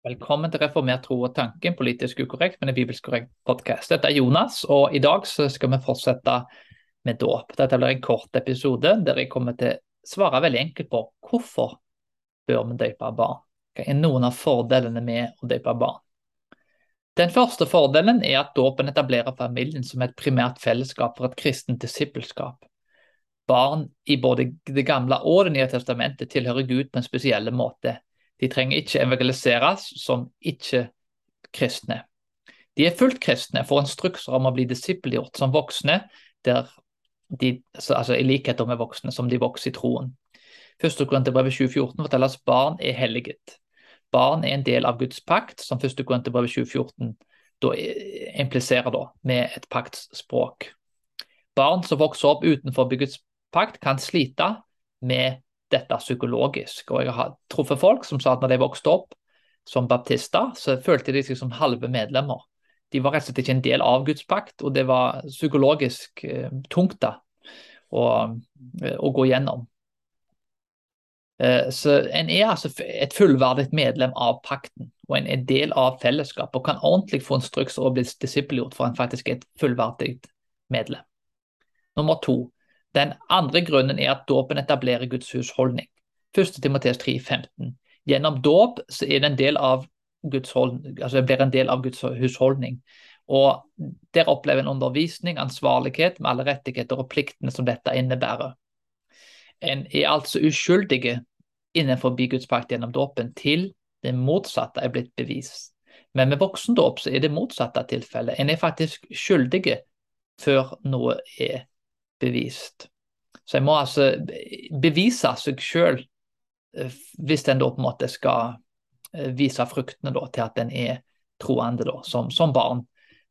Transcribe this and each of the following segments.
Velkommen til Reformert tro og tanke, en politisk ukorrekt, men en bibelsk korrekt podkast. Dette er Jonas, og i dag skal vi fortsette med dåp. Dette blir en kort episode der jeg kommer til å svare veldig enkelt på hvorfor bør vi døpe barn. Hva er noen av fordelene med å døpe barn? Den første fordelen er at dåpen etablerer familien som et primært fellesskap for et kristent disippelskap. Barn i både Det gamle og Det nye testamentet tilhører Gud på en spesiell måte de trenger ikke evangeliseres som ikke-kristne. De er fullt kristne, får instrukser om å bli disippelgjort som voksne, de, altså i likhet med voksne, som de vokser i troen. Første Korinterbrevet 2014 forteller at barn er helliget. Barn er en del av Guds pakt, som første Korinterbrevet 2014 da impliserer da, med et paktspråk. Barn som vokser opp utenfor Guds pakt, kan slite med dette psykologisk. Og jeg har truffet folk som sa at når de vokste opp som baptister, så følte de seg som halve medlemmer. De var rett og slett ikke en del av Guds pakt, og det var psykologisk eh, tungt da, å, eh, å, gå gjennom. Eh, så En er altså et fullverdig medlem av pakten, og en er del av fellesskapet og kan ordentlig få instrukser og bli disippelgjort for en faktisk er et fullverdig medlem. Nummer to, den andre grunnen er at dåpen etablerer Guds husholdning. 1. Timoteus 3,15. Gjennom dåp er det en del av Guds altså blir en del av Guds husholdning. Og Der opplever en undervisning, ansvarlighet med alle rettigheter og pliktene som dette innebærer. En er altså uskyldige innenfor Guds pakt gjennom dåpen til det motsatte er blitt bevist. Men med voksendåp så er det motsatte tilfellet. En er faktisk skyldige før noe er bevist. Så jeg må altså bevise seg sjøl eh, hvis en da på en måte skal eh, vise fruktene da, til at en er troende da, som, som barn.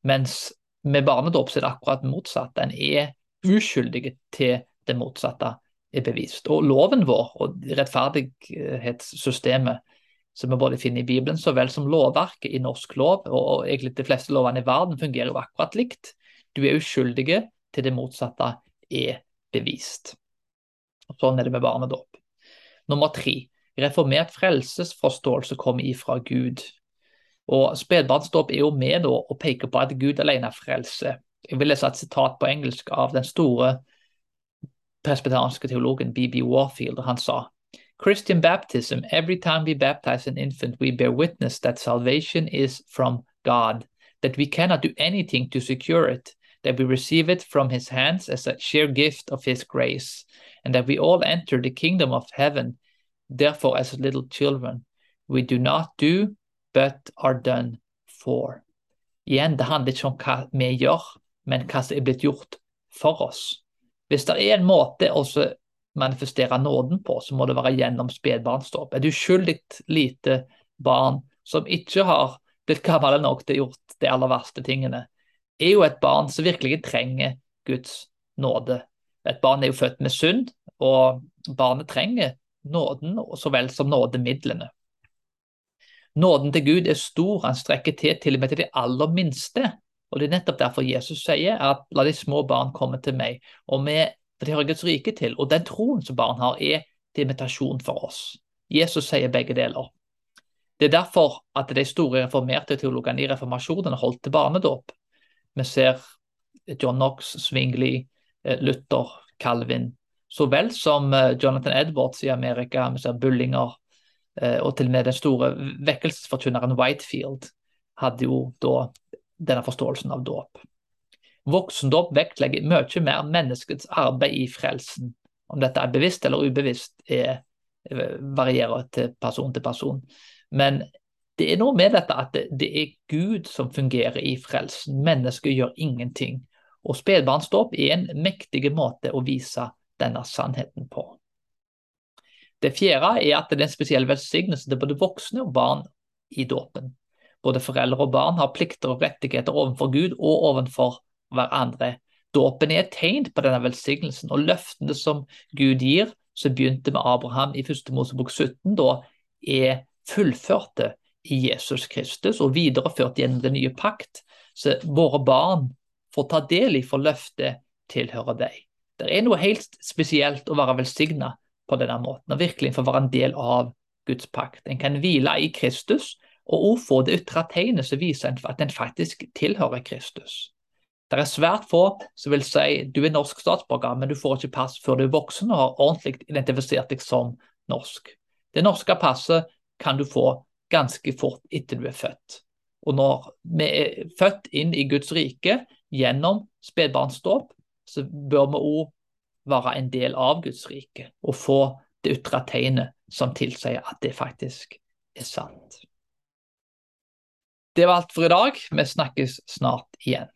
Mens med barnedåp er det akkurat motsatt. En er uskyldig til det motsatte er bevist. Og loven vår og rettferdighetssystemet som vi både finner i Bibelen så vel som lovverket i norsk lov, og egentlig de fleste lovene i verden, fungerer jo akkurat likt. Du er uskyldige til det motsatte er bevist. Og sånn er det med barnedåp. Nummer tre. Reformert frelsesforståelse kommer ifra Gud. Og Spedbarnsdåp er jo med da, å peke på at Gud alene frelser. Jeg vil lese et sitat på engelsk av den store presbyterianske teologen B.B. Warfield. Han sa Christian baptism, every time we baptize an infant, we bear witness that salvation is from God, that we cannot do anything to secure it, that we receive it from his hands as a sheer gift of his grace, and that we all enter the kingdom of heaven, therefore, as little children. We do not do, but are done for. Igjen, det handler ikke om hva vi gjør, men hva som er blitt gjort for oss. Hvis det er en måte å manifestere nåden på, så må det være gjennom spedbarnsdåp. Et uskyldig lite barn som ikke har blitt gammel nok til å gjort de aller verste tingene, er jo et barn som virkelig trenger Guds nåde. Et barn er jo født med synd, og barnet trenger nåden så vel som nådemidlene. Nåden til Gud er stor, han strekker til til og med til de aller minste. Og Det er nettopp derfor Jesus sier at la de små barn komme til meg. Og vi hører Guds rike til. Og den troen som barn har, er til invitasjon for oss. Jesus sier begge deler. Det er derfor at de store reformerte teologene i reformasjonen holdt til barnedåp. Vi ser John Knox, Swingley, eh, Luther, Calvin, så vel som eh, Jonathan Edwards i Amerika. Vi ser Bullinger, eh, og til og med den store vekkelsesforkynneren Whitefield hadde jo da denne forståelsen av dåp. Voksendåp vektlegger mye mer menneskets arbeid i frelsen. Om dette er bevisst eller ubevisst, er, varierer til person til person. Men det er noe med dette at det, er Gud som fungerer i frelsen. Mennesket gjør ingenting. Og spedbarnsdåp er en mektig måte å vise denne sannheten på. Det fjerde er at det er en spesiell velsignelse til både voksne og barn i dåpen. Både foreldre og barn har plikter og rettigheter overfor Gud og overfor hverandre. Dåpen er et tegn på denne velsignelsen, og løftene som Gud gir, som begynte med Abraham i 1. Mosebok 17, da er fullførte i Jesus Kristus og videreført gjennom den nye pakt. Så våre barn får ta del i, for løftet tilhører deg. Det er noe helt spesielt å være velsigna på denne måten, og virkelig få være en del av Guds pakt. En kan hvile i Kristus og også få det ytre tegnet som viser at en faktisk tilhører Kristus. Det er svært få som vil si du er norsk statsborger, men du får ikke pass før du er voksen og har ordentlig identifisert deg som norsk. Det norske passet kan du få ganske fort etter du er født. Og når vi er født inn i Guds rike gjennom spedbarnsdåp, så bør vi òg være en del av Guds rike og få det ytre tegnet som tilsier at det faktisk er sant. Det var alt for i dag. Vi snakkes snart igjen.